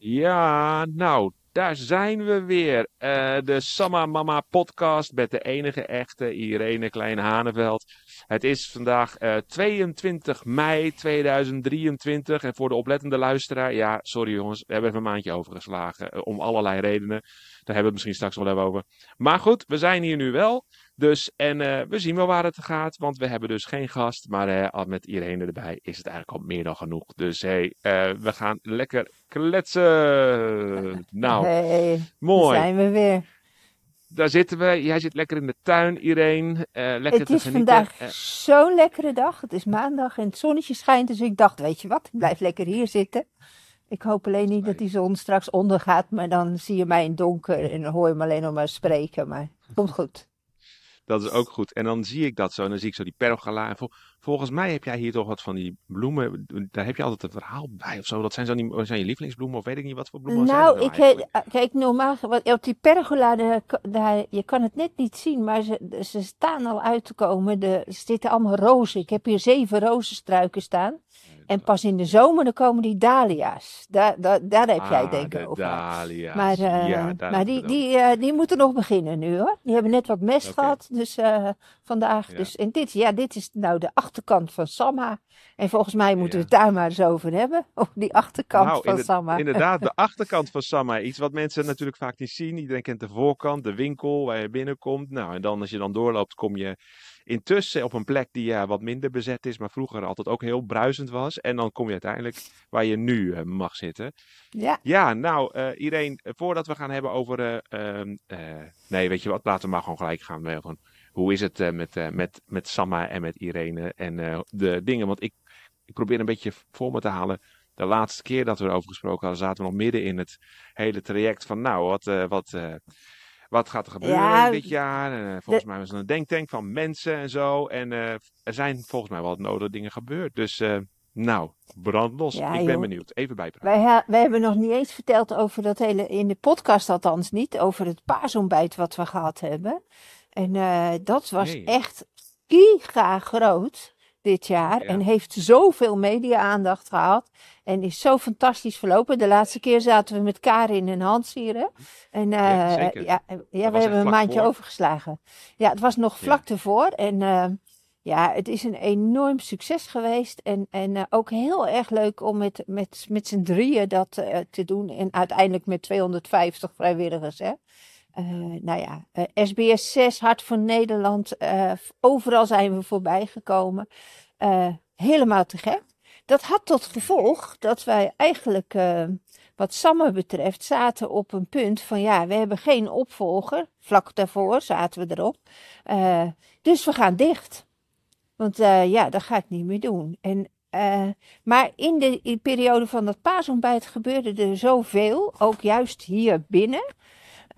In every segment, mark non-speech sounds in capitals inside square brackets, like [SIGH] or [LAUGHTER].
Ja, nou, daar zijn we weer. Eh, de Samma Mama podcast met de enige echte Irene Klein-Haneveld. Het is vandaag eh 22 mei 2023. En voor de oplettende luisteraar, ja, sorry jongens, we hebben even een maandje overgeslagen. eh, om allerlei redenen. Daar hebben we het misschien straks wel even over. Maar goed, we zijn hier nu wel. Dus, en eh, we zien wel waar het gaat, want we hebben dus geen gast. Maar eh, al met Irene erbij is het eigenlijk al meer dan genoeg. Dus hey, eh, we gaan lekker kletsen. [LAUGHS] Nou, Hey, mooi. daar zijn we weer. Daar zitten we. Jij zit lekker in de tuin, Irene. Eh, lekker Het is vandaag zo'n lekkere dag. Het is maandag en het zonnetje schijnt. Dus ik dacht, weet je wat, ik blijf lekker hier zitten. Ik hoop alleen niet dat die zon straks ondergaat. Maar dan zie je mij in het donker en hoor je me alleen nog maar spreken. Maar het komt goed. Dat is ook goed. En dan zie ik dat zo. En dan zie ik zo die pergola. En vol- volgens mij heb jij hier toch wat van die bloemen. Daar heb je altijd een verhaal bij of zo. Dat zijn zo niet, zijn je lievelingsbloemen of weet ik niet wat voor bloemen zijn Nou, dat ik, kijk, normaal, wat- op die pergola, daar, je kan het net niet zien, maar ze, ze staan al uit te komen. De, er zitten allemaal rozen. Ik heb hier zeven rozenstruiken staan. En pas in de zomer dan komen die dahlia's. Daar, daar, daar heb jij Ah, denk de ik over. dahlia's. Maar, eh, ja, daar maar die, die, eh, die moeten nog beginnen nu hoor. Die hebben net wat mest gehad dus, eh, vandaag. Ja. Dus, en dit, ja, dit is nou de achterkant van Samma. En volgens mij moeten Ja. we het daar maar eens over hebben. [LAUGHS] Over die achterkant Nou, van Samma. Inderdaad, de [LAUGHS] achterkant van Samma. Iets wat mensen natuurlijk vaak niet zien. Iedereen kent de voorkant, de winkel waar je binnenkomt. Nou, en dan als je dan doorloopt, kom je intussen op een plek die ja, wat minder bezet is, maar vroeger altijd ook heel bruisend was. En dan kom je uiteindelijk waar je nu eh, mag zitten. Ja, Ja, nou, eh Irene, eh, voordat we gaan hebben over. eh, ehm, eh, nee, weet je wat, laten we maar gewoon gelijk gaan. eh, Van, hoe is het eh, met, eh, met, met Samma en met Irene en eh, de dingen? Want ik, ik probeer een beetje voor me te halen. De laatste keer dat we erover gesproken hadden, zaten we nog midden in het hele traject van. Nou, wat, eh, wat, eh, wat gaat er gebeuren Ja, dit jaar? En, eh, volgens mij was er een denktank van mensen en zo. En eh, er zijn volgens mij wel wat nodige dingen gebeurd. Dus, eh, nou, brand los. Ja, ik ben joh. benieuwd. Even bijpraten. wij, hebben nog niet eens verteld over dat hele, in de podcast althans niet, over het paasontbijt wat we gehad hebben. En dat was Nee. echt giga groot dit jaar. Ja. En heeft zoveel media-aandacht gehad. En is zo fantastisch verlopen. De laatste keer zaten we met Karin en Hans hier. hè. En eh, Ja, zeker. ja, ja, was we hebben een maandje voor. overgeslagen. Ja, het was nog vlak ervoor. En eh, ja, het is een enorm succes geweest. En, en eh, ook heel erg leuk om met, met, met z'n drieën dat eh, te doen. En uiteindelijk met 250 vrijwilligers. Hè. Eh, nou ja, eh, SBS 6, Hart voor Nederland. eh, overal zijn we voorbij gekomen. Eh, helemaal te gek. Dat had tot gevolg dat wij eigenlijk, eh, wat Samme betreft, zaten op een punt van ja, we hebben geen opvolger. Vlak daarvoor zaten we erop. Eh, dus we gaan dicht. Want eh, ja, dat ga ik niet meer doen. En, eh, maar in de in de periode van dat paasontbijt gebeurde er zoveel, ook juist hier binnen.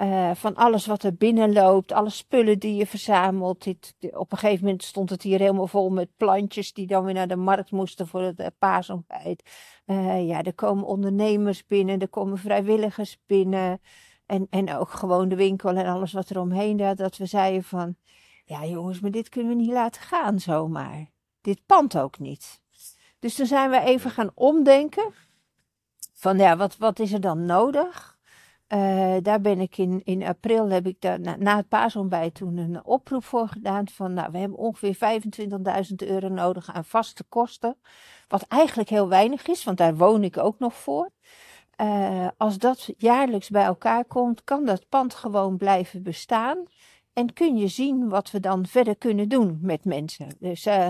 Eh, van alles wat er binnen loopt, alle spullen die je verzamelt. Dit, di- op een gegeven moment stond het hier helemaal vol met plantjes die dan weer naar de markt moesten voor het eh, paasontbijt. Eh, ja, er komen ondernemers binnen, er komen vrijwilligers binnen. En, en ook gewoon de winkel en alles wat er omheen gaat. Dat we zeiden van, ja jongens, maar dit kunnen we niet laten gaan zomaar. Dit pand ook niet. Dus toen zijn we even gaan omdenken. Van ja, wat, wat is er dan nodig? Eh, daar ben ik in, in april, heb ik daar, na, na het paasontbijt toen een oproep voor gedaan. Van nou, we hebben ongeveer 25.000 euro nodig aan vaste kosten. Wat eigenlijk heel weinig is, want daar woon ik ook nog voor. Eh, als dat jaarlijks bij elkaar komt, kan dat pand gewoon blijven bestaan. En kun je zien wat we dan verder kunnen doen met mensen. Dus eh,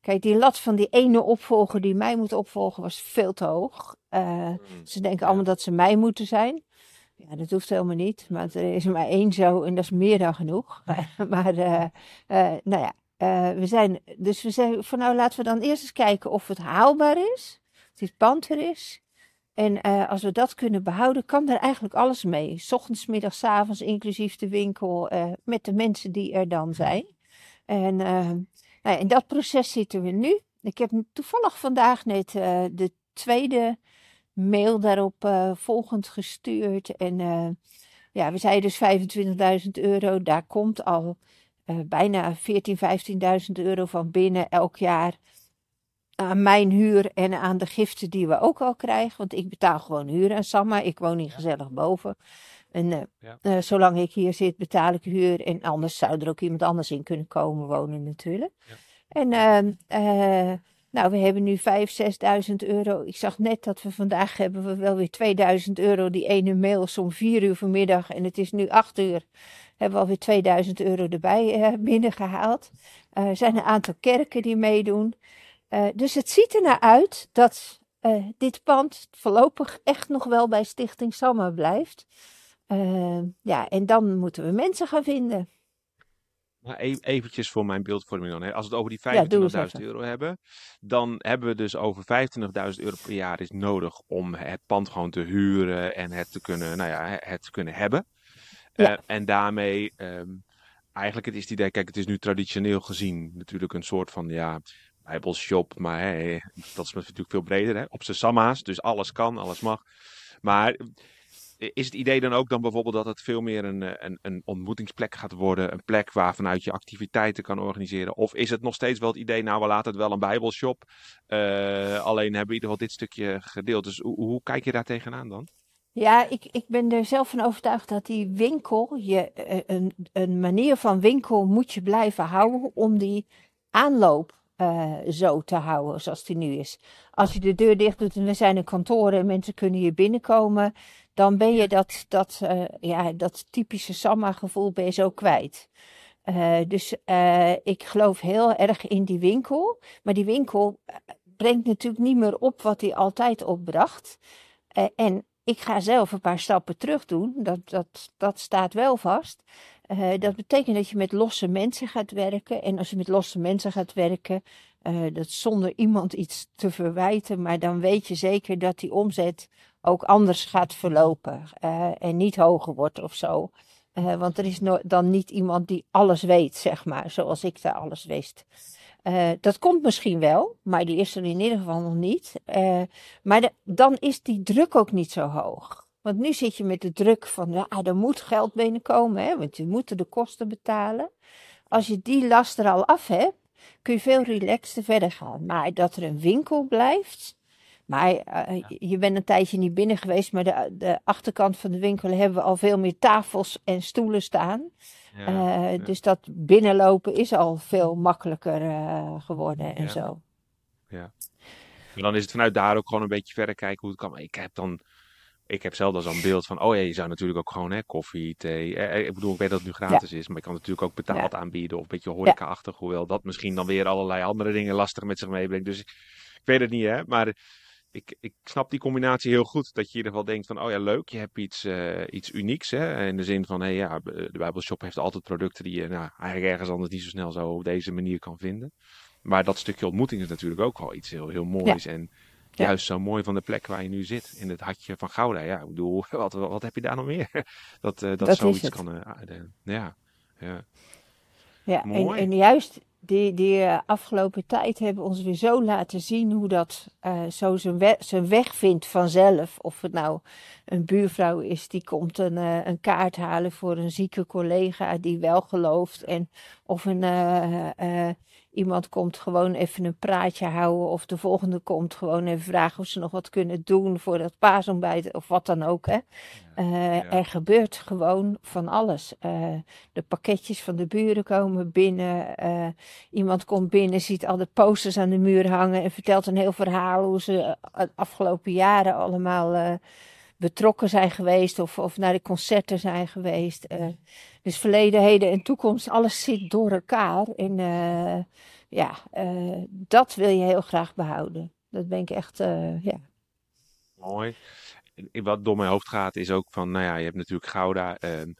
kijk, die lat van die ene opvolger die mij moet opvolgen was veel te hoog. Eh, ze denken allemaal dat ze mij moeten zijn. Ja, dat hoeft helemaal niet. Maar er is er maar één zo en dat is meer dan genoeg. [LAUGHS] [LAUGHS] maar eh, eh, nou ja, eh, we zijn, dus we zeggen van nou laten we dan eerst eens kijken of het haalbaar is. Of dit pand er is. En als we dat kunnen behouden, kan er eigenlijk alles mee. 's Ochtends, middags, avonds, inclusief de winkel, met de mensen die er dan zijn. En nou ja, in dat proces zitten we nu. Ik heb toevallig vandaag net de tweede mail daarop eh, volgend gestuurd. En eh, ja, we zeiden dus 25.000 euro. Daar komt al eh, bijna 14.000, 15.000 euro van binnen elk jaar. aan mijn huur en aan de giften die we ook al krijgen. Want ik betaal gewoon huur aan Samma. Ik woon hier gezellig boven. En Ja. zolang ik hier zit, betaal ik huur. En anders zou er ook iemand anders in kunnen komen wonen natuurlijk. Ja. En ehm, eh, nou, we hebben nu 5.000, 6.000 euro. Ik zag net dat we vandaag hebben we wel weer 2000 euro. Die ene mail is om 4 uur vanmiddag en het is nu 8 uur. Hebben we alweer 2000 euro erbij eh, binnengehaald. Eh, er zijn een aantal kerken die meedoen. Eh, dus het ziet er naar uit dat eh, dit pand voorlopig echt nog wel bij Stichting Samma blijft. Ja, en dan moeten we mensen gaan vinden. Maar e- eventjes voor mijn beeldvorming dan. Als we het over die Ja, doe eens 25.000 even. euro hebben, dan hebben we dus over 25.000 euro per jaar is nodig om het pand gewoon te huren en het te kunnen, nou ja, het te kunnen hebben. Ja. Eh, en daarmee, ehm, eigenlijk het is het idee, kijk, het is nu traditioneel gezien natuurlijk een soort van, ja, bijbelshop, maar dat is natuurlijk veel breder, hè, op zijn samma's, dus alles kan, alles mag. Maar is het idee dan ook dan bijvoorbeeld dat het veel meer een, eh, een, een ontmoetingsplek gaat worden? Een plek waar vanuit je activiteiten kan organiseren? Of is het nog steeds wel het idee, nou we laten het wel een bijbelshop. eh, alleen hebben we in ieder geval dit stukje gedeeld. Dus hoe, hoe kijk je daar tegenaan dan? Ja, ik, ik ben er zelf van overtuigd dat die winkel, je, eh, een, een manier van winkel moet je blijven houden om die aanloop eh, zo te houden zoals die nu is. Als je de deur dicht doet en we zijn een kantoor en mensen kunnen hier binnenkomen, dan ben je dat, dat, eh, ja, dat typische Samma-gevoel ben je zo kwijt. Eh, dus ik geloof heel erg in die winkel. Maar die winkel brengt natuurlijk niet meer op wat hij altijd opbracht. En ik ga zelf een paar stappen terug doen. Dat, dat, dat staat wel vast. Eh, dat betekent dat je met losse mensen gaat werken. En als je met losse mensen gaat werken, eh, dat zonder iemand iets te verwijten, maar dan weet je zeker dat die omzet ook anders gaat verlopen eh, en niet hoger wordt of zo. Want er is no- dan niet iemand die alles weet, zeg maar, zoals ik daar alles wist. Dat komt misschien wel, maar die is er in ieder geval nog niet. Maar dan is die druk ook niet zo hoog. Want nu zit je met de druk van, ja, er moet geld binnenkomen, hè, want je moet de kosten betalen. Als je die last er al af hebt, kun je veel relaxter verder gaan. Maar dat er een winkel blijft. Maar eh, je bent een tijdje niet binnen geweest, maar de, de achterkant van de winkel hebben we al veel meer tafels en stoelen staan. Eh, Dus dat binnenlopen is al veel makkelijker eh, geworden en Ja. zo. En dan is het vanuit daar ook gewoon een beetje verder kijken hoe het kan. Maar ik heb dan, ik heb zelf dan zo'n beeld van, oh ja, je zou natuurlijk ook gewoon hè, koffie, thee. eh, eh, ik bedoel, ik weet dat het nu gratis is, maar je kan het natuurlijk ook betaald aanbieden of een beetje horeca-achtig. Hoewel dat misschien dan weer allerlei andere dingen lastig met zich meebrengt. Dus ik, ik weet het niet, hè. Maar ik, ik snap die combinatie heel goed. Dat je in ieder geval denkt van, oh ja, leuk, je hebt iets, eh, iets unieks. Hè? In de zin van, hé ja, de Bijbelshop heeft altijd producten die je nou, eigenlijk ergens anders niet zo snel zo op deze manier kan vinden. Maar dat stukje ontmoeting is natuurlijk ook wel iets heel, heel moois. En Ja. juist zo mooi van de plek waar je nu zit. In het hartje van Gouda. Ja, ik bedoel, [LAUGHS] wat, wat, wat heb je daar nog meer? [LAUGHS] Dat, eh, dat, Dat is zoiets kan... eh, de- ja, ja. Ja, en, Mooi. en juist die, die eh, afgelopen tijd hebben ons weer zo laten zien hoe dat zo zijn, we- zijn weg vindt vanzelf. Of het nou een buurvrouw is die komt een, een kaart halen voor een zieke collega die wel gelooft. En of een, iemand komt gewoon even een praatje houden. Of de volgende komt gewoon even vragen of ze nog wat kunnen doen voor dat paasontbijt of wat dan ook. Hè. Eh, Er gebeurt gewoon van alles. Eh, de pakketjes van de buren komen binnen. eh, iemand komt binnen, ziet al de posters aan de muur hangen en vertelt een heel verhaal hoe ze de afgelopen jaren allemaal betrokken zijn geweest of, of naar de concerten zijn geweest. Eh, dus verleden, heden en toekomst, alles zit door elkaar. En eh, ja, eh, dat wil je heel graag behouden. Dat ben ik echt, ja. Mooi. Wat door mijn hoofd gaat is ook van, nou ja, je hebt natuurlijk Gouda. ehm,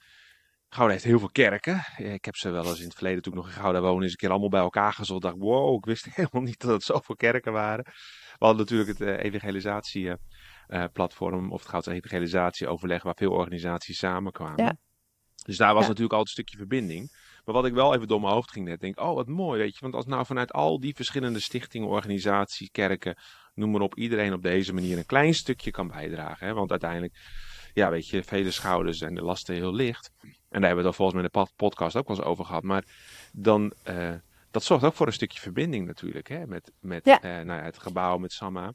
Gouda heeft heel veel kerken. Ik heb ze wel eens in het verleden, toen ik nog in Gouda woonde, eens een keer allemaal bij elkaar gezocht. dacht, wow, ik wist [LAUGHS] helemaal niet dat het zoveel kerken waren. We hadden natuurlijk het eh, evangelisatieplatform, of het Goudse evangelisatieoverleg, waar veel organisaties samenkwamen. Ja. Dus daar was Ja. natuurlijk altijd een stukje verbinding. Maar wat ik wel even door mijn hoofd ging net, denk oh wat mooi, weet je. Want als nou vanuit al die verschillende stichtingen, organisaties, kerken, noem maar op, iedereen op deze manier een klein stukje kan bijdragen. Hè? Want uiteindelijk, ja, weet je, vele schouders en de lasten heel licht. En daar hebben we het al volgens mij in de pod- podcast ook wel eens over gehad. Maar dan, eh, dat zorgt ook voor een stukje verbinding natuurlijk, hè, met, met Ja. eh, nou ja, het gebouw, met Samma.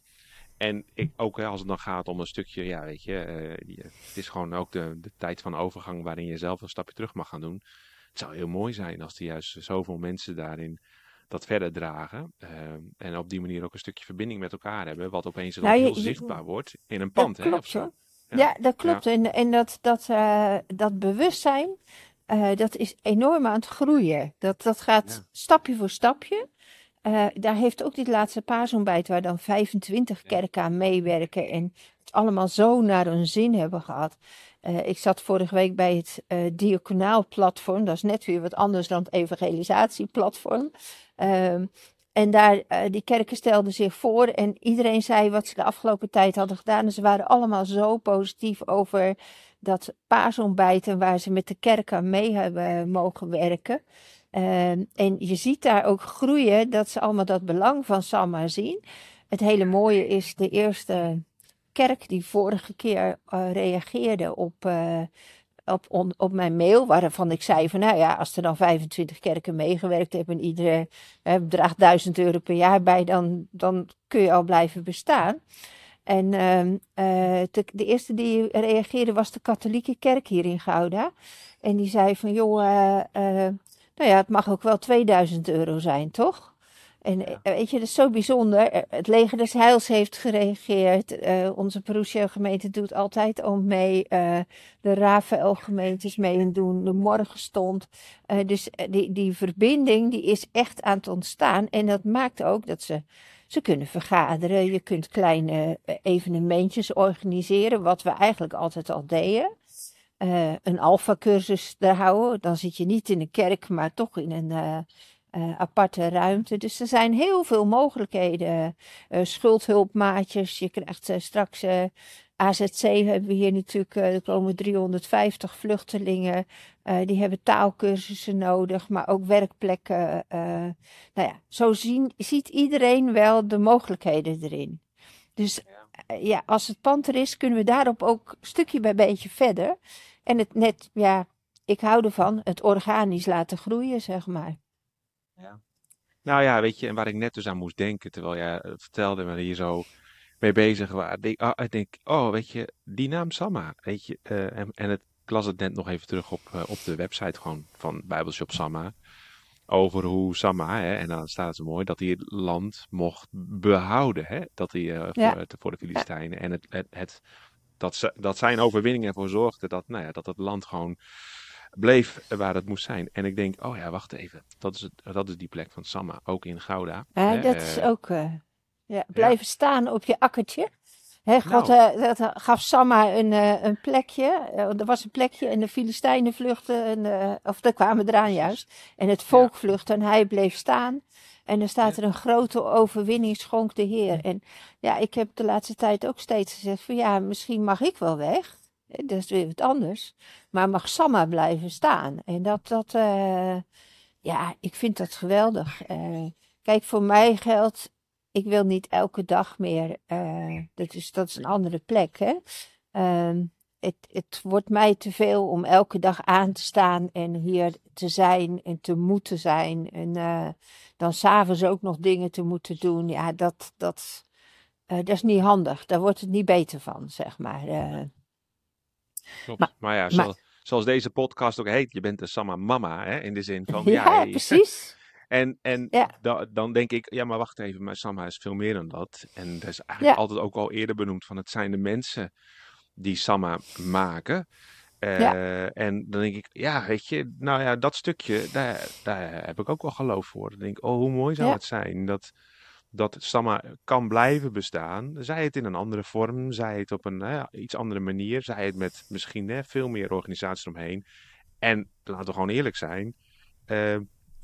En ik, ook hè, als het dan gaat om een stukje, ja, weet je, eh, je- het is gewoon ook de, de tijd van overgang waarin je zelf een stapje terug mag gaan doen. Het zou heel mooi zijn als er juist zoveel mensen daarin dat verder dragen. eh, en op die manier ook een stukje verbinding met elkaar hebben, wat opeens dan Nou, heel je- zichtbaar wordt in een pand. Dat hè, klopt zo. Ja. Ja, dat klopt. En, en dat, dat, eh, dat bewustzijn, eh, dat is enorm aan het groeien. Dat, dat gaat Ja. stapje voor stapje. Eh, daar heeft ook dit laatste paasontbijt, waar dan 25 Ja. kerken aan meewerken en het allemaal zo naar hun zin hebben gehad. Eh, ik zat vorige week bij het eh diaconaal platform. Dat is net weer wat anders dan het evangelisatieplatform. Ehm, en daar, die kerken stelden zich voor en iedereen zei wat ze de afgelopen tijd hadden gedaan. En ze waren allemaal zo positief over dat paasontbijt en waar ze met de kerk aan mee hebben mogen werken. Ehm, en je ziet daar ook groeien dat ze allemaal dat belang van Samma zien. Het hele mooie is de eerste kerk die vorige keer eh, reageerde op, eh, op, op mijn mail, waarvan ik zei van nou ja, als er dan 25 kerken meegewerkt hebben en iedereen eh, draagt 1000 euro per jaar bij, dan, dan kun je al blijven bestaan. En ehm, eh, de, eerste die reageerde was de katholieke kerk hier in Gouda. En die zei van joh, nou ja, het mag ook wel 2000 euro zijn, toch? En Ja. eh, weet je, dat is zo bijzonder. Eh, Het leger des Heils heeft gereageerd. Eh, onze Perusia gemeente doet altijd al mee. De Rafael gemeentes mee en doen. De Morgenstond. Eh, dus die, die verbinding die is echt aan het ontstaan. En dat maakt ook dat ze, ze kunnen vergaderen. Je kunt kleine evenementjes organiseren. Wat we eigenlijk altijd al deden. Eh, een alfa-cursus daar houden. Dan zit je niet in een kerk, maar toch in een eh, aparte ruimte. Dus er zijn heel veel mogelijkheden. Schuldhulpmaatjes. Je krijgt straks AZC hebben we hier natuurlijk. er komen 350 vluchtelingen. Die hebben taalkursussen nodig, maar ook werkplekken. nou ja, zo zien, ziet iedereen wel de mogelijkheden erin. Dus ja, als het pand er is, kunnen we daarop ook stukje bij beetje verder. En het net, ja, ik hou ervan, het organisch laten groeien, zeg maar. Nou ja, weet je, en waar ik net dus aan moest denken, terwijl jij eh, vertelde we hier zo mee bezig waren. ah, Ik denk, oh, weet je, die naam Samma, weet je, eh, en, en het, ik las het net nog even terug op, eh, op de website gewoon van Bijbelshop Samma, over hoe Samma, hè, en dan staat het zo mooi, dat hij het land mocht behouden, hè, dat hij eh, Ja. voor, voor de Filistijnen, en het, het, het, dat, ze, dat zijn overwinning ervoor zorgde dat, nou ja, dat het land gewoon bleef waar het moest zijn. En ik denk, oh ja, wacht even. Dat is, het, dat is die plek van Samma, ook in Gouda. Ja, hè, dat is eh, ook, eh, ja, blijven staan op je akkertje. Hè, God Nou. eh, dat gaf Samma een, eh, een plekje. Eh, er was een plekje en de Filistijnen vluchtten, en, eh, of daar kwamen eraan juist. En het volk vluchtte en hij bleef staan. En er staat Ja. er een grote overwinning schonk de Heer. En ja, ik heb de laatste tijd ook steeds gezegd van ja, misschien mag ik wel weg. Eh, Dat is weer wat anders. Maar mag Samma blijven staan. En dat, dat eh, ja, ik vind dat geweldig. Eh, kijk, voor mij geldt, ik wil niet elke dag meer, eh, dat, is, dat is een andere plek, hè. Ehm, het, het wordt mij te veel om elke dag aan te staan en hier te zijn en te moeten zijn. En eh, dan s'avonds ook nog dingen te moeten doen. Ja, dat, dat, eh, dat is niet handig. Daar wordt het niet beter van, zeg maar. Klopt. Maar- Maar, ja, maar- zoals, deze podcast ook heet, je bent de Samma Mama, hè, in de zin van, [LAUGHS] ja, ja, hey. precies. En, en Ja. da- dan denk ik, ja, maar wacht even, maar Samma is veel meer dan dat. En dat is eigenlijk Ja. altijd ook al eerder benoemd van, het zijn de mensen die Samma maken. Eh, Ja. En dan denk ik, ja, weet je, nou ja, dat stukje, daar, daar heb ik ook wel geloof voor. Dan denk ik, oh, hoe mooi zou het zijn dat, dat Samma kan blijven bestaan. Zij het in een andere vorm, zij het op een iets andere manier, zij het met misschien veel meer organisaties omheen. En laten we gewoon eerlijk zijn, eh,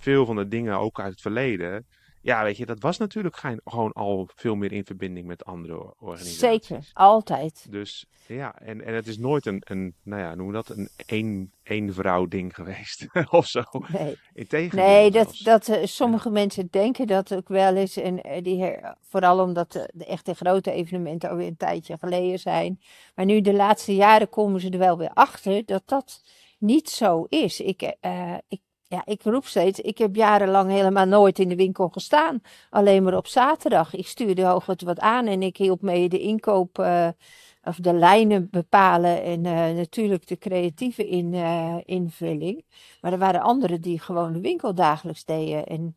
veel van de dingen ook uit het verleden, ja, weet je, dat was natuurlijk gewoon al veel meer in verbinding met andere organisaties. Zeker, altijd. Dus ja, en, en het is nooit een, een nou ja, noem dat, een één, één vrouw ding geweest [LAUGHS] of zo. Nee. Integendeel Nee, dat, dat, eh, sommige mensen denken dat ook wel eens. En eh, die, her- vooral omdat de, de echte grote evenementen alweer een tijdje geleden zijn. Maar nu de laatste jaren komen ze er wel weer achter dat dat niet zo is. Ik, eh, ik, ja, ik roep steeds, ik heb jarenlang helemaal nooit in de winkel gestaan. Alleen maar op zaterdag. Ik stuurde hooguit wat aan en ik hielp mee de inkoop uh, of de lijnen bepalen en uh, natuurlijk de creatieve in, uh, invulling. Maar er waren anderen die gewoon de winkel dagelijks deden. En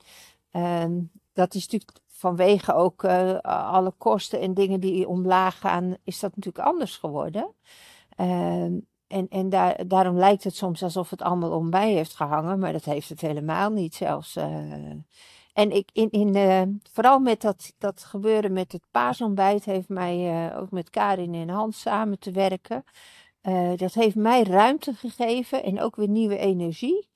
ehm, dat is natuurlijk vanwege ook alle kosten en dingen die omlaag gaan, is dat natuurlijk anders geworden. En, en daar, daarom lijkt het soms alsof het allemaal om mij heeft gehangen, maar dat heeft het helemaal niet zelfs. Uh, en ik, in, in, uh, vooral met dat, dat gebeuren met het paasontbijt heeft mij uh, ook met Karin en Hans samen te werken. dat heeft mij ruimte gegeven en ook weer nieuwe energie.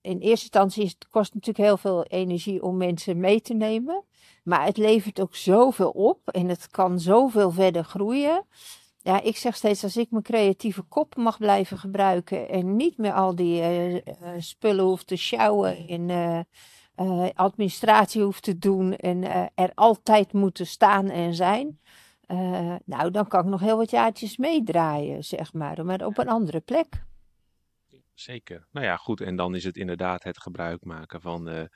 in eerste instantie is, het kost natuurlijk heel veel energie om mensen mee te nemen. Maar het levert ook zoveel op en het kan zoveel verder groeien. Ja, ik zeg steeds, als ik mijn creatieve kop mag blijven gebruiken en niet meer al die uh, spullen hoef te sjouwen en uh, administratie hoef te doen en er altijd moeten staan en zijn. nou, dan kan ik nog heel wat jaartjes meedraaien, zeg maar, maar op een andere plek. Zeker. Nou ja, goed. En dan is het inderdaad het gebruik maken van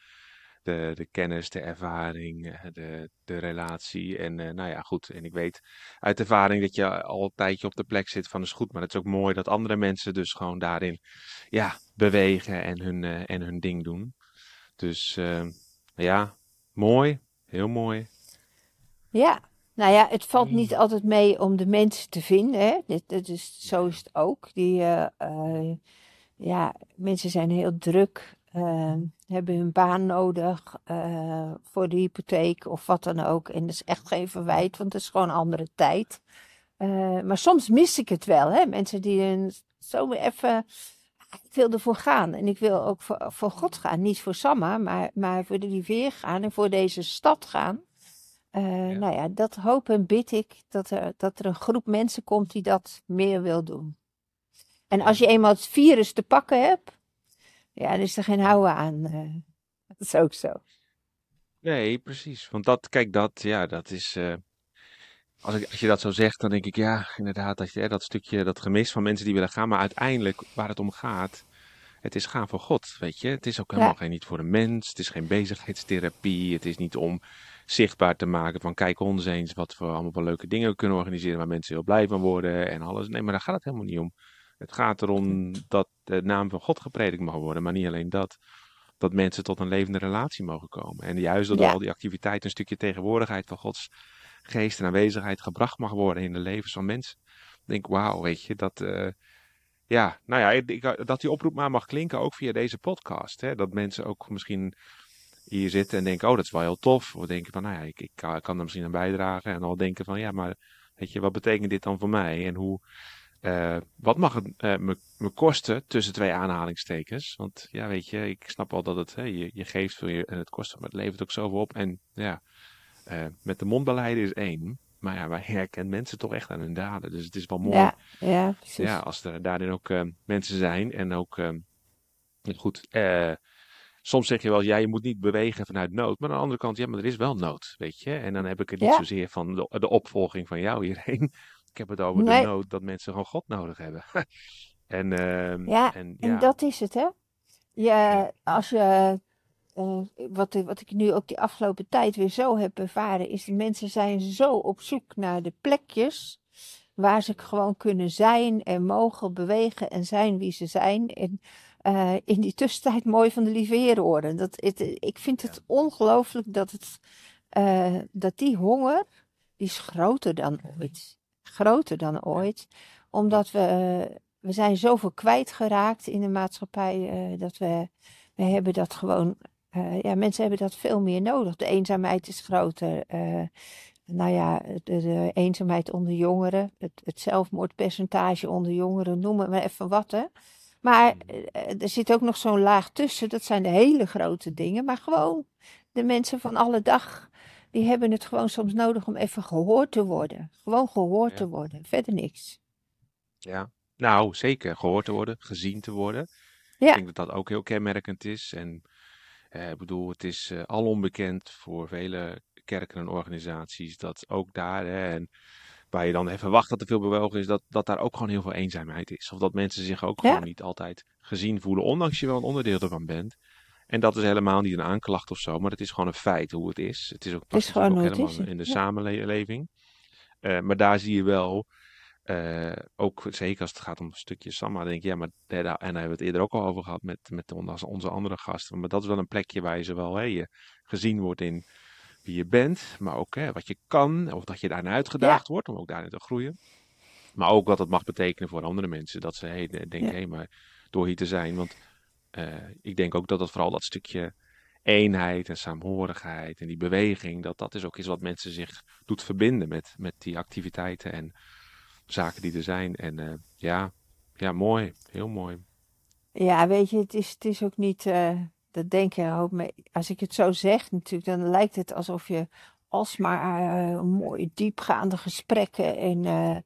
de, de kennis, de ervaring, eh, de, de relatie. En uh, nou ja, goed. En ik weet uit ervaring dat je al een tijdje op de plek zit van is goed. Maar het is ook mooi dat andere mensen dus gewoon daarin ja, bewegen en hun, uh, en hun ding doen. Dus uh, ja, mooi. Heel mooi. Ja, nou ja, het valt niet mm. altijd mee om de mensen te vinden. Hè? Dat, dat is, zo is het ook. Die, ja, mensen zijn heel druk. Uh, hebben hun baan nodig uh, voor de hypotheek of wat dan ook. En dat is echt geen verwijt, want het is gewoon een andere tijd. Uh, maar soms mis ik het wel, hè? mensen die zo even. Ik wil ervoor gaan en ik wil ook voor, voor God gaan. Niet voor Samma, maar, maar voor de rivier gaan en voor deze stad gaan. Ja. Nou ja, dat hoop en bid ik dat er, dat er een groep mensen komt die dat meer wil doen. En als je eenmaal het virus te pakken hebt, ja, dan is er geen houden aan. Uh, dat is ook zo. Nee, precies. Want dat, kijk, dat, ja, dat is. Uh, als, ik, als je dat zo zegt, dan denk ik, ja, inderdaad, dat, je, dat stukje, dat gemis van mensen die willen gaan. Maar uiteindelijk, waar het om gaat, het is gaan voor God, weet je. Het is ook helemaal ja. geen niet voor een mens. Het is geen bezigheidstherapie. Het is niet om zichtbaar te maken van, kijk ons eens wat we allemaal wel leuke dingen kunnen organiseren waar mensen heel blij van worden en alles. Nee, maar daar gaat het helemaal niet om. Het gaat erom dat de naam van God gepredikt mag worden, maar niet alleen dat. Dat mensen tot een levende relatie mogen komen. En juist door al die activiteiten een stukje tegenwoordigheid van Gods geest en aanwezigheid gebracht mag worden in de levens van mensen. Ik denk, wauw, weet je, dat, uh, ja, nou ja, ik, dat die oproep maar mag klinken ook via deze podcast. Hè? Dat mensen ook misschien hier zitten en denken, oh, dat is wel heel tof. Of denken van, nou ja, ik, ik kan, kan er misschien aan bijdragen. En al denken van, ja, maar weet je, wat betekent dit dan voor mij? En hoe, uh, wat mag het uh, me, me, kosten tussen twee aanhalingstekens? Want ja, weet je, ik snap wel dat het, hè, je, je geeft veel je, en het kost, maar het levert ook zoveel op. En ja, uh, met de mondbeleiden is één. Maar ja, wij [LAUGHS] herkennen mensen toch echt aan hun daden. Dus het is wel mooi. Ja, ja, precies. ja als er daarin ook mensen zijn en ook, goed, soms zeg je wel, ja, je moet niet bewegen vanuit nood. Maar aan de andere kant, ja, maar er is wel nood, weet je. En dan heb ik het niet ja. zozeer van de, de opvolging van jou hierheen. Ik heb het over nee. de nood dat mensen gewoon God nodig hebben. [LAUGHS] en, uh, ja, en, ja, en dat is het, hè? Je, als je, uh, wat, wat ik nu ook die afgelopen tijd weer zo heb ervaren, is dat mensen zijn zo op zoek naar de plekjes waar ze gewoon kunnen zijn en mogen bewegen en zijn wie ze zijn. En uh, in die tussentijd mooi van de lieve. Dat, het, ik vind het ongelooflijk dat, het, uh, dat die honger, die is groter dan ooit groter dan ooit. Omdat we, we zijn zoveel kwijtgeraakt in de maatschappij. Uh, dat we, we hebben dat gewoon, uh, ja, mensen hebben dat veel meer nodig. De eenzaamheid is groter. Nou ja, de, de, eenzaamheid onder jongeren, het, het, zelfmoordpercentage onder jongeren, noem maar even wat. Hè. Maar er zit ook nog zo'n laag tussen, dat zijn de hele grote dingen. Maar gewoon de mensen van alle dag die hebben het gewoon soms nodig om even gehoord te worden. Gewoon gehoord ja. te worden, verder niks. Ja, nou zeker, gehoord te worden, gezien te worden. Ja. Ik denk dat dat ook heel kenmerkend is. En eh, ik bedoel, het is uh, al onbekend voor vele kerken en organisaties dat ook daar, hè, en waar je dan even wacht dat er veel bewogen is, dat, dat daar ook gewoon heel veel eenzaamheid is. Of dat mensen zich ook Ja. gewoon niet altijd gezien voelen, ondanks je wel een onderdeel ervan bent. En dat is helemaal niet een aanklacht of zo, maar het is gewoon een feit hoe het is. Het is ook, gewoon hoe ook helemaal is, in de ja. samenleving. Eh, maar daar zie je wel, eh, ook zeker als het gaat om een stukje Samma, denk ik, ja, maar en daar hebben we het eerder ook al over gehad met, met onze, andere gasten. Maar dat is wel een plekje waar je zowel hè, je gezien wordt in wie je bent, maar ook hè, wat je kan, of dat je daarin uitgedaagd wordt om ook daarin te groeien. Maar ook wat het mag betekenen voor andere mensen. Dat ze hey, de- denken, hé, Ja. maar door hier te zijn. Want ik denk ook dat dat vooral dat stukje eenheid en saamhorigheid en die beweging, dat dat is ook iets wat mensen zich doet verbinden met, met die activiteiten en zaken die er zijn. En eh, ja, ja, mooi. Heel mooi. Ja, weet je, het is, het is ook niet, eh, dat denk je ook mee. Als ik het zo zeg natuurlijk, dan lijkt het alsof je alsmaar eh, mooie diepgaande gesprekken en eh,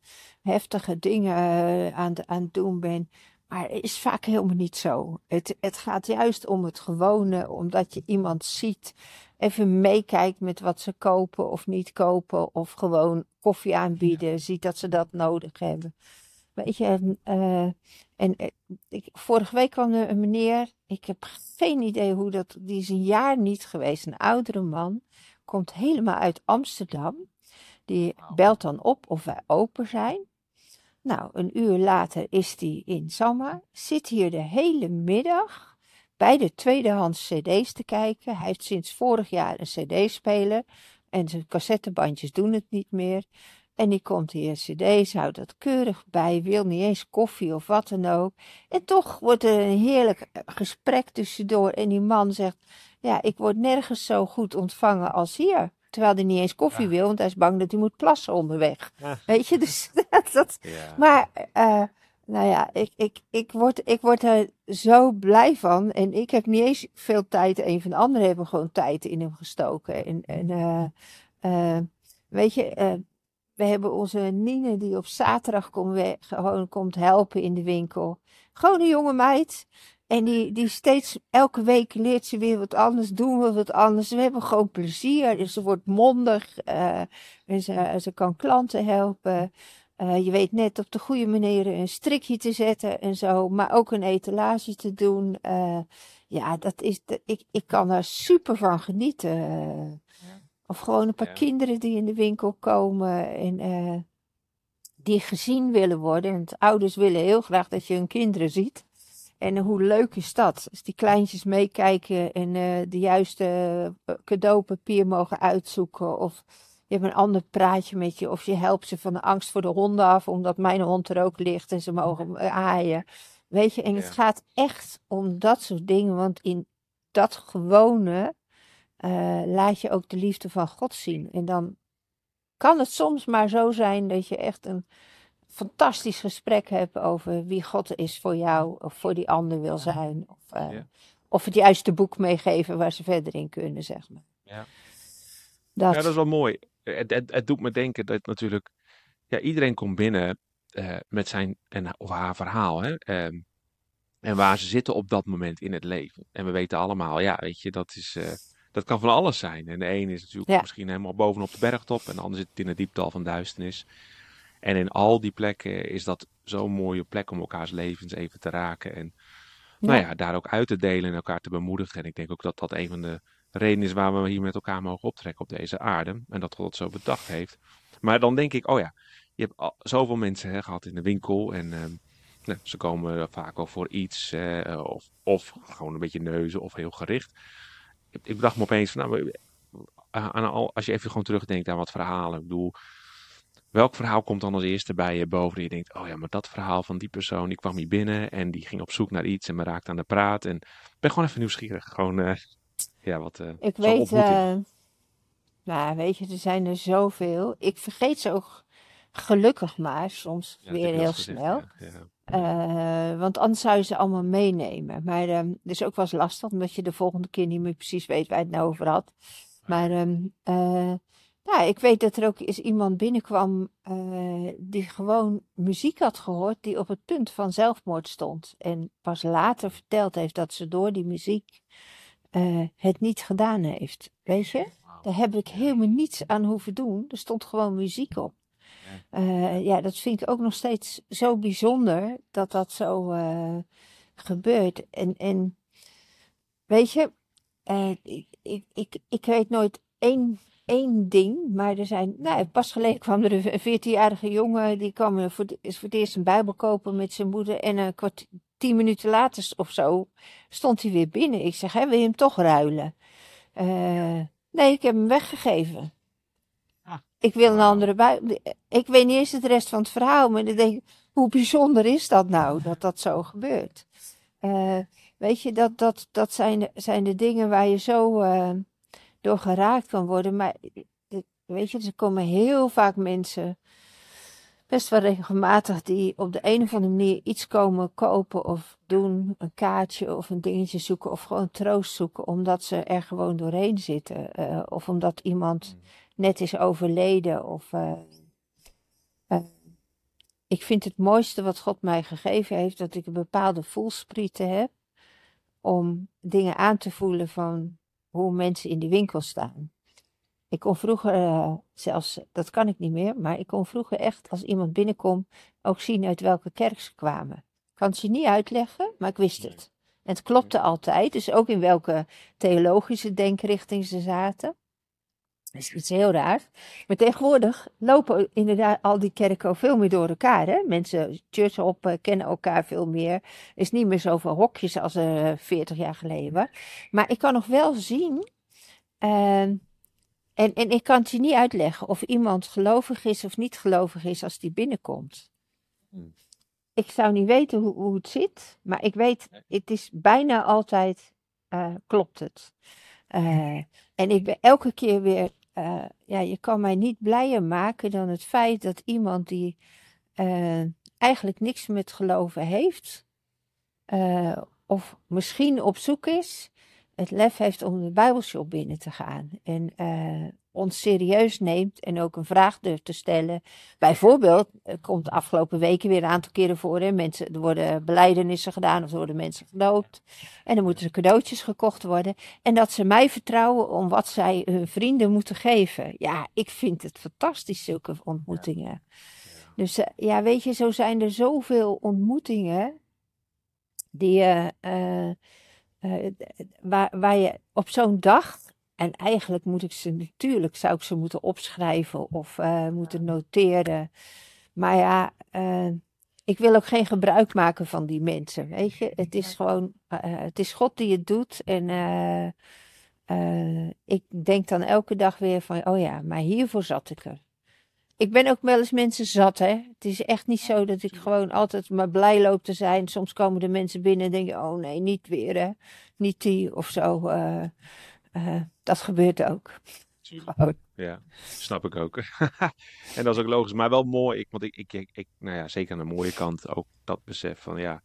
heftige dingen eh, aan, aan het doen bent. Maar het is vaak helemaal niet zo. Het, het gaat juist om het gewone, omdat je iemand ziet, even meekijkt met wat ze kopen of niet kopen, of gewoon koffie aanbieden, ziet dat ze dat nodig hebben. Weet je, en, eh, en eh, ik, vorige week kwam er een meneer, ik heb geen idee hoe dat, die is een jaar niet geweest, een oudere man, komt helemaal uit Amsterdam. Die belt dan op of wij open zijn. Nou, een uur later is hij in Samma, zit hier de hele middag bij de tweedehands cd's te kijken. Hij heeft sinds vorig jaar een cd-speler en zijn cassettebandjes doen het niet meer. En die komt hier cd's, houdt dat keurig bij, wil niet eens koffie of wat dan ook. En toch wordt er een heerlijk gesprek tussendoor en die man zegt, ja, ik word nergens zo goed ontvangen als hier. Terwijl hij niet eens koffie Ja. wil, want hij is bang dat hij moet plassen onderweg. Ja. Weet je, dus [LAUGHS] dat, Ja. maar, eh, nou ja, ik, ik, ik, word, ik word er zo blij van. En ik heb niet eens veel tijd. Een van de anderen hebben gewoon tijd in hem gestoken. En, en eh, eh, weet je, we hebben onze Nine die op zaterdag we- gewoon komt helpen in de winkel. Gewoon een jonge meid. En die, die steeds, elke week leert ze weer wat anders, doen we wat anders. We hebben gewoon plezier. Dus ze wordt mondig. eh, en ze, ze kan klanten helpen. Eh, je weet net op de goede manier een strikje te zetten en zo, maar ook een etalage te doen. Eh, ja, dat is, ik, ik kan daar super van genieten. Of gewoon een paar Ja. kinderen die in de winkel komen en die gezien willen worden. Want ouders willen heel graag dat je hun kinderen ziet. En hoe leuk is dat? Als die kleintjes meekijken en eh, de juiste eh, cadeaupapier mogen uitzoeken. Of je hebt een ander praatje met je. Of je helpt ze van de angst voor de honden af, omdat mijn hond er ook ligt en ze mogen eh, aaien. Weet je, en het gaat echt om dat soort dingen. Want in dat gewone laat je ook de liefde van God zien. En dan kan het soms maar zo zijn dat je echt een fantastisch gesprek hebt over wie God is voor jou of voor die ander wil zijn. Of, Ja. of het juiste boek meegeven waar ze verder in kunnen, zeg maar. Ja. Dat. Ja, dat is wel mooi. Het, het, het doet me denken dat natuurlijk, ja, iedereen komt binnen eh, met zijn en, of haar verhaal. Hè? Ehm, en waar ze zitten op dat moment in het leven. En we weten allemaal, ja, weet je, dat, is, eh, dat kan van alles zijn. En de een is natuurlijk Ja. misschien helemaal bovenop de bergtop, en de ander zit in het dieptal van duisternis. En in al die plekken is dat zo'n mooie plek om elkaars levens even te raken. En nou Ja. daar ook uit te delen en elkaar te bemoedigen. En ik denk ook dat dat een van de redenen is waar we hier met elkaar mogen optrekken op deze aarde. En dat God het zo bedacht heeft. Maar dan denk ik, oh ja, je hebt al zoveel mensen hè, gehad in de winkel. En ehm, nou, ze komen vaak al voor iets. eh, of, of gewoon een beetje neuzen of heel gericht. Ik, ik bedacht me opeens van, nou, aan al, als je even gewoon terugdenkt aan wat verhalen. Ik bedoel, welk verhaal komt dan als eerste bij je boven? En je denkt, oh ja, maar dat verhaal van die persoon, die kwam hier binnen en die ging op zoek naar iets en me raakte aan de praat. En ik ben gewoon even nieuwsgierig. Gewoon, eh, [LAUGHS] ja, wat. eh, Ik weet, eh, nou weet je, er zijn er zoveel. Ik vergeet ze ook gelukkig maar soms Ja, weer heel gezegd, snel. ja, ja. Want anders zou je ze allemaal meenemen. Maar ehm dat is ook wel eens lastig, omdat je de volgende keer niet meer precies weet waar je het nou over had. Maar ehm, ja, ik weet dat er ook eens iemand binnenkwam eh, die gewoon muziek had gehoord, die op het punt van zelfmoord stond. En pas later verteld heeft dat ze door die muziek eh, het niet gedaan heeft. Weet je? Daar heb ik helemaal niets aan hoeven doen. Er stond gewoon muziek op. Ja. Eh, ja, dat vind ik ook nog steeds zo bijzonder dat dat zo gebeurt. En, en weet je, ik, ik, ik, ik weet nooit één, één ding, maar er zijn, nou, pas geleden kwam er een 14-jarige jongen, die kwam voor, de- is voor het eerst een Bijbel kopen met zijn moeder en een kwart, tien minuten later of zo stond hij weer binnen. Ik zeg, hè, wil je hem toch ruilen? Eh, nee, ik heb hem weggegeven. Ah. Ik wil een andere Bijbel. Ik weet niet eens het rest van het verhaal, maar dan denk ik, hoe bijzonder is dat nou, dat dat zo gebeurt? Eh, weet je, dat, dat, dat zijn, de, zijn de dingen waar je zo eh, door geraakt kan worden. Maar weet je, er komen heel vaak mensen, best wel regelmatig, die op de een of andere manier iets komen kopen of doen. Een kaartje of een dingetje zoeken of gewoon troost zoeken, omdat ze er gewoon doorheen zitten. eh, of omdat iemand net is overleden. Of, eh, eh, ik vind het mooiste wat God mij gegeven heeft, dat ik een bepaalde voelsprieten heb om dingen aan te voelen van hoe mensen in de winkel staan. Ik kon vroeger eh, zelfs, dat kan ik niet meer, maar ik kon vroeger echt als iemand binnenkomt ook zien uit welke kerk ze kwamen. Ik kan het je niet uitleggen, maar ik wist het. En het klopte altijd, dus ook in welke theologische denkrichting ze zaten. Dat is iets heel raars. Maar tegenwoordig lopen inderdaad al die kerken ook veel meer door elkaar. Hè? Mensen, church op, eh, kennen elkaar veel meer. Er is niet meer zoveel hokjes als er 40 jaar geleden was. Maar ik kan nog wel zien. ehm, en, en ik kan het je niet uitleggen of iemand gelovig is of niet gelovig is als die binnenkomt. Hmm. Ik zou niet weten hoe, hoe het zit, maar ik weet, het is bijna altijd, eh, klopt het. Eh, en ik ben elke keer weer, eh, ja, je kan mij niet blijer maken dan het feit dat iemand die eh, eigenlijk niks met geloven heeft, eh, of misschien op zoek is, het lef heeft om de Bijbelshop binnen te gaan. En ons serieus neemt en ook een vraag durft te stellen. Bijvoorbeeld, er komt de afgelopen weken weer een aantal keren voor. Hè, mensen, er worden beleidenissen gedaan of er worden mensen gedoopt. En dan moeten er cadeautjes gekocht worden. En dat ze mij vertrouwen om wat zij hun vrienden moeten geven. Ja, ik vind het fantastisch, zulke ontmoetingen. Dus eh, ja, weet je, zo zijn er zoveel ontmoetingen die je, eh, eh, waar, waar je op zo'n dag, en eigenlijk moet ik ze natuurlijk, zou ik ze moeten opschrijven of eh, moeten noteren. Maar ja, eh, ik wil ook geen gebruik maken van die mensen, weet je. Het is gewoon, eh, het is God die het doet en ik denk dan elke dag weer van, oh ja, maar hiervoor zat ik er. Ik ben ook wel eens mensen zat, hè. Het is echt niet zo dat ik gewoon altijd maar blij loop te zijn. Soms komen de mensen binnen en denken, oh nee, niet weer, hè. Niet die of zo. Eh, dat gebeurt ook. Gewoon. Ja, snap ik ook. [LAUGHS] en dat is ook logisch, maar wel mooi. Ik, want ik, ik, ik, nou ja, zeker aan de mooie kant ook dat besef van ja.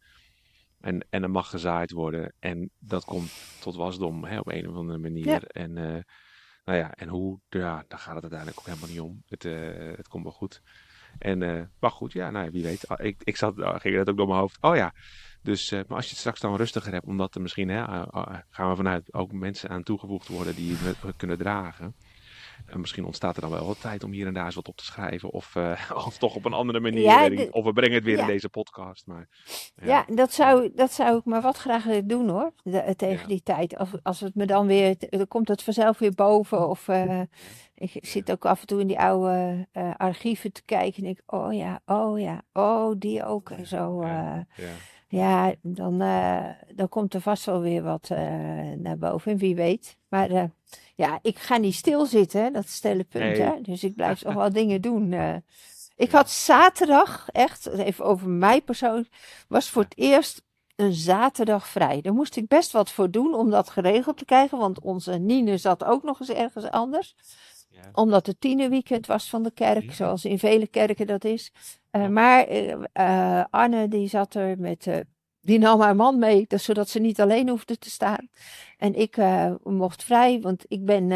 En, en er mag gezaaid worden. En dat komt tot wasdom hè, op een of andere manier. Ja. En, eh, nou ja, en hoe, ja, daar gaat het uiteindelijk ook helemaal niet om. Het, eh, het komt wel goed. En, eh, maar goed, ja, nou wie weet. Ah, Ik, ik zat, ah, ging dat ook door mijn hoofd. Oh ja, dus, eh, maar als je het straks dan rustiger hebt, omdat er misschien, hè, ah, gaan we vanuit ook mensen aan toegevoegd worden die het kunnen dragen. En misschien ontstaat er dan wel wat tijd om hier en daar eens wat op te schrijven. Of, eh, [LAUGHS] of toch op een andere manier. Ja, de- of we brengen het weer in ja. deze podcast. Maar, Ja, dat zou, dat zou ik maar wat graag willen doen hoor, de- tegen Ja. die tijd. Als, als het me dan weer, dan komt het vanzelf weer boven. Of eh, ik zit ook af en toe in die oude eh, archieven te kijken en ik, oh ja, oh ja, oh die ook en zo. Ja. Ja. dan, eh, dan komt er vast wel weer wat eh, naar boven, en wie weet. Maar eh, ja, ik ga niet stilzitten, hè, dat is het hele punt. Nee. Hè? Dus ik blijf [LAUGHS] toch wel dingen doen. Ik had zaterdag, echt, even over mij persoonlijk, was voor het eerst een zaterdag vrij. Daar moest ik best wat voor doen om dat geregeld te krijgen, want onze Nine zat ook nog eens ergens anders. Ja. Omdat het tienerweekend was van de kerk, Ja. zoals in vele kerken dat is. Eh, maar eh, Anne, die zat er met, die nam haar man mee, dus zodat ze niet alleen hoefde te staan. En ik mocht vrij, want ik ben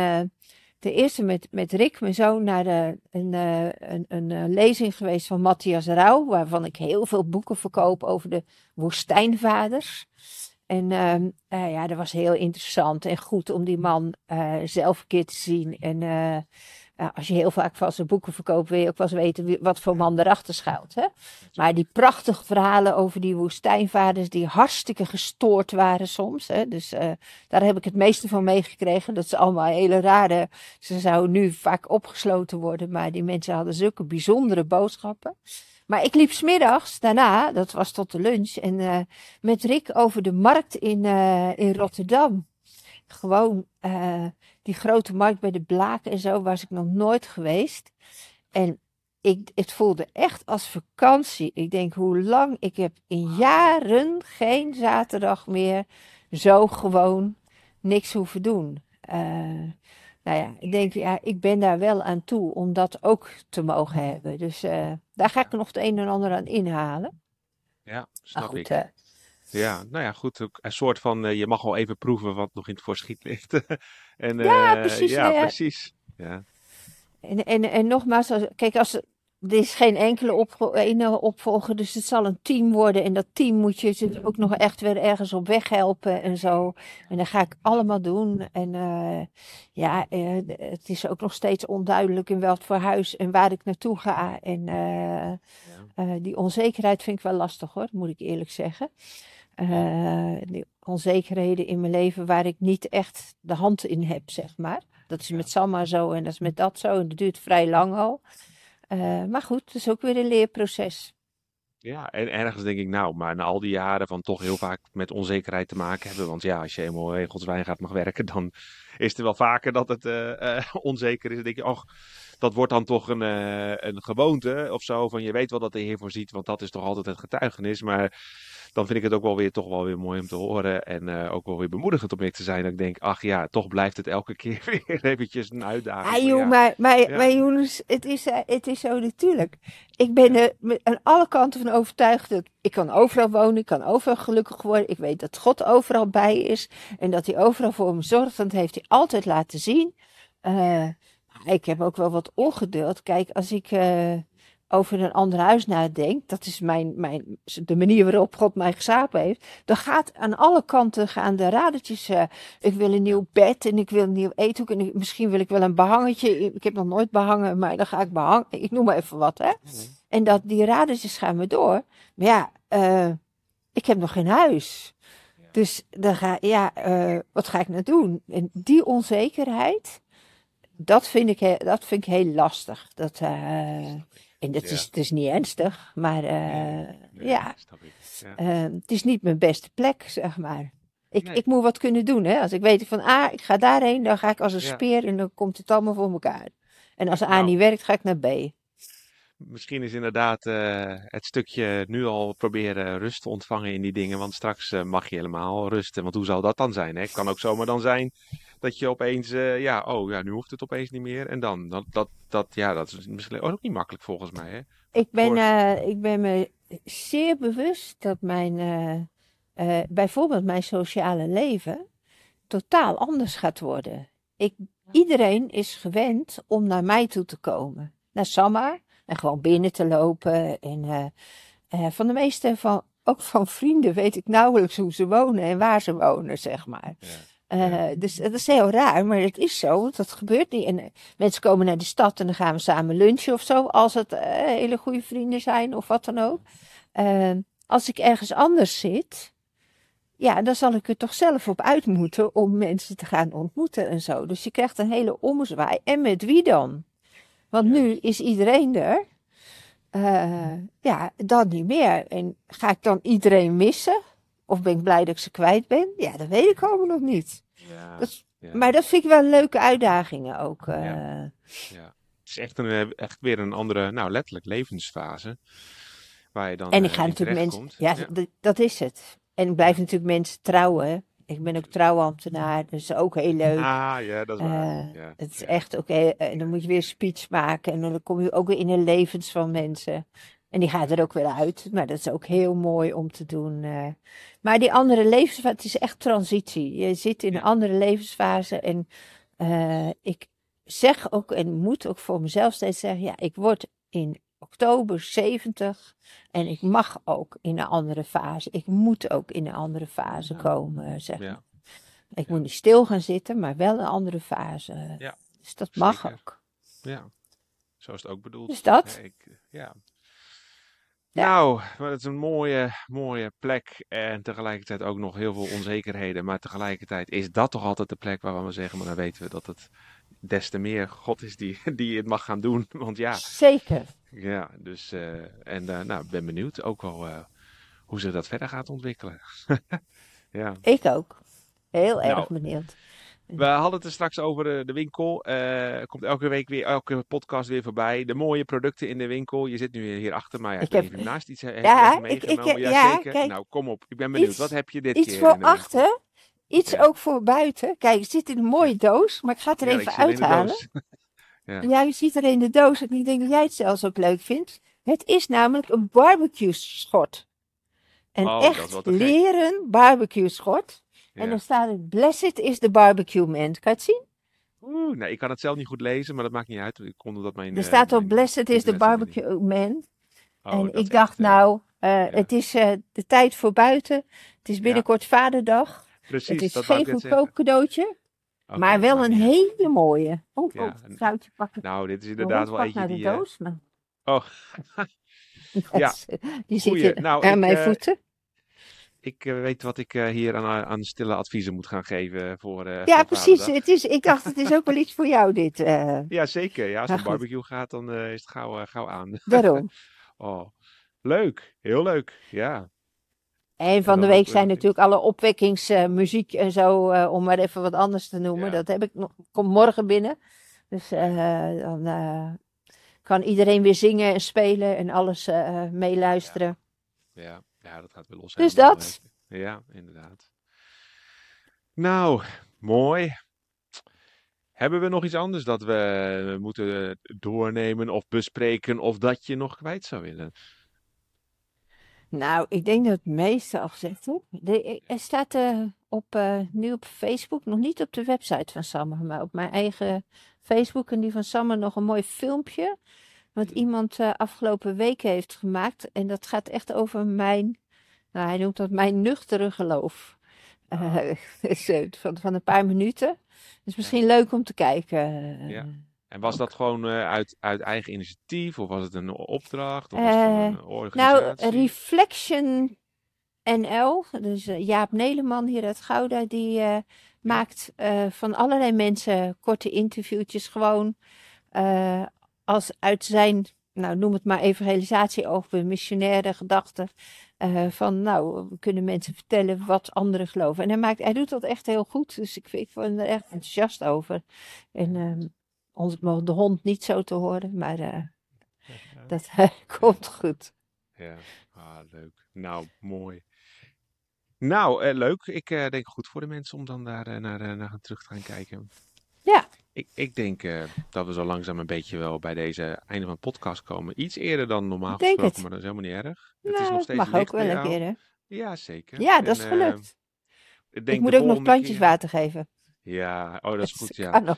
ten eerste met, met Rick, mijn zoon, naar de, een, een, een lezing geweest van Matthias Rauw, waarvan ik heel veel boeken verkoop over de woestijnvaders. En ehm, eh, ja, dat was heel interessant en goed om die man zelf een keer te zien. En Als je heel vaak zijn boeken verkoopt, wil je ook wel eens weten wat voor man erachter schuilt. Hè? Maar die prachtige verhalen over die woestijnvaders, die hartstikke gestoord waren soms. Hè? Dus uh, daar heb ik het meeste van meegekregen. Dat ze allemaal hele rare. Ze zouden nu vaak opgesloten worden, maar die mensen hadden zulke bijzondere boodschappen. Maar ik liep smiddags daarna, dat was tot de lunch, en uh, met Rick over de markt in, uh, in Rotterdam. Gewoon die grote markt bij de Blaak en zo was ik nog nooit geweest. En ik, het voelde echt als vakantie. Ik denk hoe lang, ik heb in jaren geen zaterdag meer zo gewoon niks hoeven doen. Uh, nou ja, ik denk, ja, ik ben daar wel aan toe om dat ook te mogen hebben. Dus uh, daar ga ik nog het een en ander aan inhalen. Ja, snap goed, ik. Uh, ja, nou ja, goed. Een soort van, uh, je mag wel even proeven wat nog in het voorschiet [LAUGHS] ligt. en, ja, precies. Ja, precies. Ja. En, en, en nogmaals, als, kijk, als, er is geen enkele ene opvolger, dus het zal een team worden. En dat team moet je ze ook nog echt weer ergens op weg helpen en zo. En dat ga ik allemaal doen. En uh, ja, uh, het is ook nog steeds onduidelijk in welk voor huis en waar ik naartoe ga. En uh, ja. die onzekerheid vind ik wel lastig hoor, moet ik eerlijk zeggen. Die onzekerheden in mijn leven waar ik niet echt de hand in heb, zeg maar. Dat is met Samma zo en dat is met dat zo. En dat duurt vrij lang al. Uh, maar goed, het is ook weer een leerproces. Ja, en ergens denk ik nou, maar na al die jaren van toch heel vaak met onzekerheid te maken hebben. Want ja, als je eenmaal in Gods wijn gaat mag werken, dan is er wel vaker dat het uh, uh, [LAUGHS] onzeker is. Dan denk je, och, dat wordt dan toch een, een gewoonte of zo. Van je weet wel dat de Heer voorziet, want dat is toch altijd het getuigenis. Maar dan vind ik het ook wel weer toch wel weer mooi om te horen. En uh, ook wel weer bemoedigend om mee te zijn. Dat ik denk, ach ja, toch blijft het elke [LAUGHS] keer weer eventjes een uitdaging. Ah, joh, ja. maar, maar, ja. maar jongens, het is, uh, het is zo natuurlijk. Ik ben er aan alle kanten van overtuigd dat ik kan overal wonen, ik kan overal gelukkig worden. Ik weet dat God overal bij is en dat hij overal voor me zorgt. Dat heeft hij altijd laten zien. Uh, ik heb ook wel wat ongeduld. Kijk, als ik over een ander huis nadenkt, dat is mijn, mijn, de manier waarop God mij gesapen heeft, dan gaat aan alle kanten gaan de radertjes. Uh, ik wil een nieuw bed en ik wil een nieuw eethoek en ik, misschien wil ik wel een behangetje. Ik heb nog nooit behangen, maar dan ga ik behangen. Ik noem maar even wat, hè. En dat, die radertjes gaan me door. Maar ja, uh, ik heb nog geen huis. Dus dan ga, ja, uh, wat ga ik nou doen? En die onzekerheid, dat vind ik, dat vind ik heel lastig. Dat, en dat ja. is, het is niet ernstig, maar uh, nee, nee, ja, ja. Uh, het is niet mijn beste plek, zeg maar. Ik, nee. ik moet wat kunnen doen, hè. Als ik weet van A, ah, ik ga daarheen, dan ga ik als een ja. speer en dan komt het allemaal voor elkaar. En als A nou, niet werkt, ga ik naar B. Misschien is inderdaad uh, het stukje nu al proberen rust te ontvangen in die dingen, want straks mag je helemaal rusten. Want hoe zal dat dan zijn, hè? Het kan ook zomaar dan zijn dat je opeens, uh, ja, oh ja, nu hoeft het opeens niet meer. En dan, dat, dat, dat ja, dat is misschien ook niet makkelijk volgens mij. Hè? Ik ben, uh, ik ben me zeer bewust dat mijn, uh, bijvoorbeeld mijn sociale leven totaal anders gaat worden. Ik, iedereen is gewend om naar mij toe te komen, naar Samar, en gewoon binnen te lopen. En van de meeste van, ook van vrienden weet ik nauwelijks hoe ze wonen en waar ze wonen, zeg maar. Ja. Uh, dus dat is heel raar, maar het is zo. Dat gebeurt niet. En uh, mensen komen naar de stad en dan gaan we samen lunchen of zo. Als het uh, hele goede vrienden zijn of wat dan ook. als ik ergens anders zit, ja, dan zal ik er toch zelf op uit moeten om mensen te gaan ontmoeten en zo. Dus je krijgt een hele ommezwaai. En met wie dan? Want nu is iedereen er. ja, dan niet meer. En ga ik dan iedereen missen? Of ben ik blij dat ik ze kwijt ben? Ja, dat weet ik allemaal nog niet. Ja, dat, ja. Maar dat vind ik wel leuke uitdagingen ook. Uh... Ja. ja. Het is echt, een, eh, echt weer een andere, nou letterlijk levensfase. Waar je dan En ik ga uh, natuurlijk mensen, ja, ja. Dat is het. En ik blijf natuurlijk mensen trouwen. Ik ben ook trouwambtenaar, dus ook heel leuk. Ah, ja, dat is waar. Uh, ja, het is ja. echt oké. Okay, en dan moet je weer een speech maken. En dan kom je ook weer in de levens van mensen. En die gaat er ook weer uit. Maar dat is ook heel mooi om te doen. Uh. Maar die andere levensfase, het is echt transitie. Je zit in een andere levensfase. En uh, ik zeg ook en moet ook voor mezelf steeds zeggen: ja, ik word in oktober 70 en ik mag ook in een andere fase. Ik moet ook in een andere fase ja. komen, zeg ja. Ik moet niet stil gaan zitten, maar wel een andere fase. Ja. Dus dat mag Zeker. ook. Ja, zo is het ook bedoeld. Dus dat. Ik, ja. Ja. Nou, het is een mooie, mooie plek en tegelijkertijd ook nog heel veel onzekerheden. Maar tegelijkertijd is dat toch altijd de plek waarvan we zeggen, maar dan weten we dat het des te meer God is die, [LAUGHS] die het mag gaan doen. [LAUGHS] Want ja, Zeker. ja dus eh, en eh, nou, ik ben benieuwd ook wel eh, hoe zich dat verder gaat ontwikkelen. [LAUGHS] ja. Ik ook. Heel Nou, erg benieuwd. We hadden het er straks over de, de winkel. Eh, komt elke week weer, elke podcast weer voorbij. De mooie producten in de winkel. Je zit nu hier achter mij. Ja, ik, heb- naast iets hebt Ja, je ik- ik- meegenomen. ja, zeker. kijk. Nou, kom op. Ik ben benieuwd. Iets- Wat heb je dit Iets keer voor de winkel? achter. Iets Ja. ook voor buiten. Kijk, het zit in een mooie doos, maar ik ga het er Ja, even uithalen. [LAUGHS] Ja. Ja, je ziet er in de doos. En ik denk dat jij het zelfs ook leuk vindt. Het is namelijk een barbecue schot. Een Oh, echt leren barbecue schot. En dan staat het Blessed is the barbecue man. Kan je het zien? Oeh, nee, ik kan het zelf niet goed lezen, maar dat maakt niet uit. Ik kon dat mijn. Er eh, staat op Blessed is the barbecue man. Oh, en ik dacht echt, eh, nou, eh, het is de tijd voor buiten. Het is binnenkort vaderdag. Precies, het is dat geen goedkoop cadeautje. maar wel een hele mooie. Oh, oh, en- fruitje pakken. Nou, dit is inderdaad wel eentje naar die. de doos. Maar... Oh, [LAUGHS] Ja. [LAUGHS] Die zit hier Nou, aan ik, mijn voeten. Ik eh, weet wat ik eh, hier aan, aan stille adviezen moet gaan geven voor. eh, Ja, voor precies. Het is, ik dacht, het is ook wel iets voor jou dit. eh, [LAUGHS] Ja, zeker. Ja, als het barbecue gaat, dan eh, is het gauw, eh, gauw aan. [LAUGHS] daarom. Oh, leuk. Heel leuk. Ja. En van de week eh, zijn natuurlijk alle opwekkingsmuziek en zo, eh, om maar even wat anders te noemen. Ja. Dat heb ik nog, komt morgen binnen. Dus eh, dan eh, kan iedereen weer zingen en spelen en alles eh, meeluisteren. Ja. ja, dat gaat weer los. Dus dat. eh. Ja, inderdaad. Nou, mooi. Hebben we nog iets anders dat we moeten doornemen of bespreken of dat je nog kwijt zou willen? Nou, ik denk dat het meeste al heb. De, er staat eh, op, eh, nu op Facebook, nog niet op de website van Sammer, maar op mijn eigen Facebook en die van Sammer nog een mooi filmpje. Wat iemand eh, afgelopen week heeft gemaakt. En dat gaat echt over mijn, nou hij noemt dat mijn nuchtere geloof. Eh, [LAUGHS] dus, eh, van, van een paar minuten. Dus misschien leuk om te kijken. Ja. En was dat gewoon uit, uit eigen initiatief of was het een opdracht of was het een Nou, organisatie? Reflection NL, dus Jaap Neleman hier uit Gouda, die maakt van allerlei mensen korte interviewtjes gewoon als uit zijn, nou noem het maar evangelisatie over missionaire gedachten. eh, van nou, we kunnen mensen vertellen wat anderen geloven. En hij, maakt, hij doet dat echt heel goed, dus ik, vind- ik ben er echt enthousiast over. En ehm ons de hond niet zo te horen, maar eh, dat [LAUGHS] komt goed. Ja, ah, leuk. Nou, mooi. Nou, eh, leuk. Ik eh, denk goed voor de mensen om dan daar eh, naar, eh, naar terug te gaan kijken. Ja. Ik, ik denk eh, dat we zo langzaam een beetje wel bij deze einde van de podcast komen. Iets eerder dan normaal Ik denk gesproken, het. maar dat is helemaal niet erg. Het is Nou, nog steeds mag ook wel een keer, hè? Ja, zeker. Ja, dat is gelukt. eh, ik denk moet ook nog plantjes keer- water geven. Ja, oh, dat is [LAUGHS] goed, ja.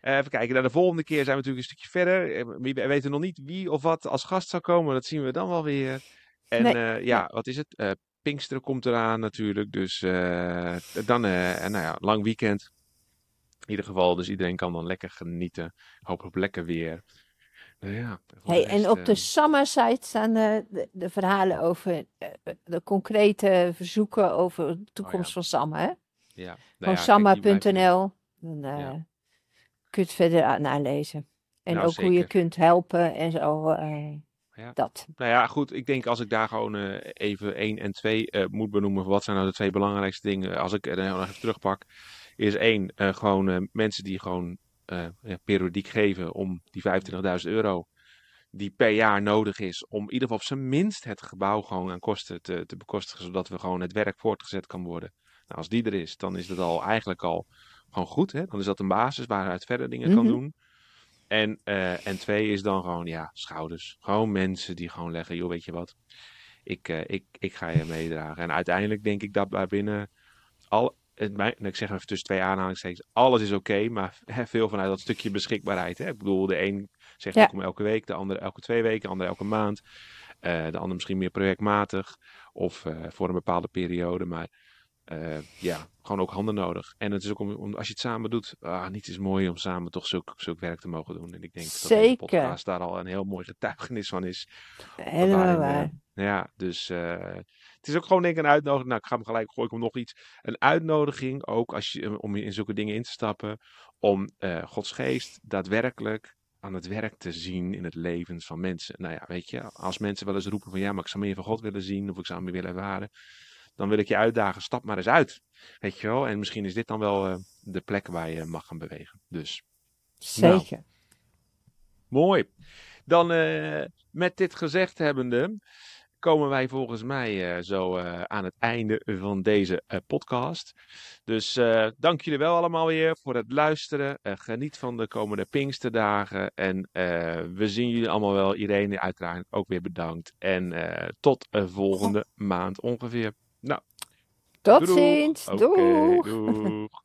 Eh, Even kijken, nou, de volgende keer zijn we natuurlijk een stukje verder. We we weten nog niet wie of wat als gast zou komen, dat zien we dan wel weer. En Nee, ja, wat is het? Eh Pinksteren komt eraan natuurlijk, dus eh, dan, en nou ja, lang weekend. In ieder geval, dus iedereen kan dan lekker genieten. Hopelijk lekker weer. Nou ja, Hey, en op de eh, Summer site staan de, de, de verhalen over eh, de concrete verzoeken over de toekomst ja. van Samma. Hè? ja, nou samma.nl. Dan eh, Ja. kun je het verder aan- nalezen. En Nou, ook hoe je kunt helpen en zo. eh, Ja. Dat. Nou ja, goed. Ik denk als ik daar gewoon even 1 en 2 eh, moet benoemen. Wat zijn nou de twee belangrijkste dingen? Als ik er nog even terugpak. Is één, eh, gewoon eh, mensen die gewoon eh, ja, periodiek geven om die 25.000 euro. Die per jaar nodig is om in ieder geval op zijn minst het gebouw gewoon aan kosten te, te bekostigen. Zodat we gewoon het werk voortgezet kan worden. Nou, als die er is, dan is dat al eigenlijk al gewoon goed. Hè? Dan is dat een basis waaruit verder dingen kan Mhm. doen. En, en twee is dan gewoon, ja, schouders. Gewoon mensen die gewoon leggen, joh, weet je wat, ik, ik, ik ga je meedragen. En uiteindelijk denk ik dat daar binnen al, het, ik zeg even tussen twee aanhalingstekens, alles is oké, maar [LAUGHS] veel vanuit dat stukje beschikbaarheid. Hè? Ik bedoel, de een zegt Ja. ik kom elke week, de ander elke twee weken, de ander elke maand. eh, de ander misschien meer projectmatig of eh, voor een bepaalde periode. Maar eh, ja, gewoon ook handen nodig. En het is ook om, om als je het samen doet, ah, niets is mooi om samen toch zulk, zulk werk te mogen doen. En ik denk dat deze Zeker. podcast daar al een heel mooi getuigenis van is. Helemaal waarin, waar. ja, dus het is ook gewoon denk ik een uitnodiging. Nou, ik ga hem gelijk gooi ik hem nog iets. Een uitnodiging ook als je, eh, om in zulke dingen in te stappen. Om eh, Gods geest daadwerkelijk aan het werk te zien in het leven van mensen. Nou ja, weet je, als mensen wel eens roepen van ja, maar ik zou meer van God willen zien of ik zou meer willen ervaren. Dan wil ik je uitdagen, stap maar eens uit. Weet je wel, en misschien is dit dan wel eh, de plek waar je mag gaan bewegen. Dus Nou. Zeker. Mooi. Dan met dit gezegd hebbende komen wij volgens mij eh, zo eh, aan het einde van deze eh, podcast. Dus dank jullie wel allemaal weer voor het luisteren. Geniet van de komende Pinksterdagen. En we zien jullie allemaal wel. Irene uiteraard ook weer bedankt. En tot volgende maand ongeveer. Nou, Tot ziens. Doeg. doeg.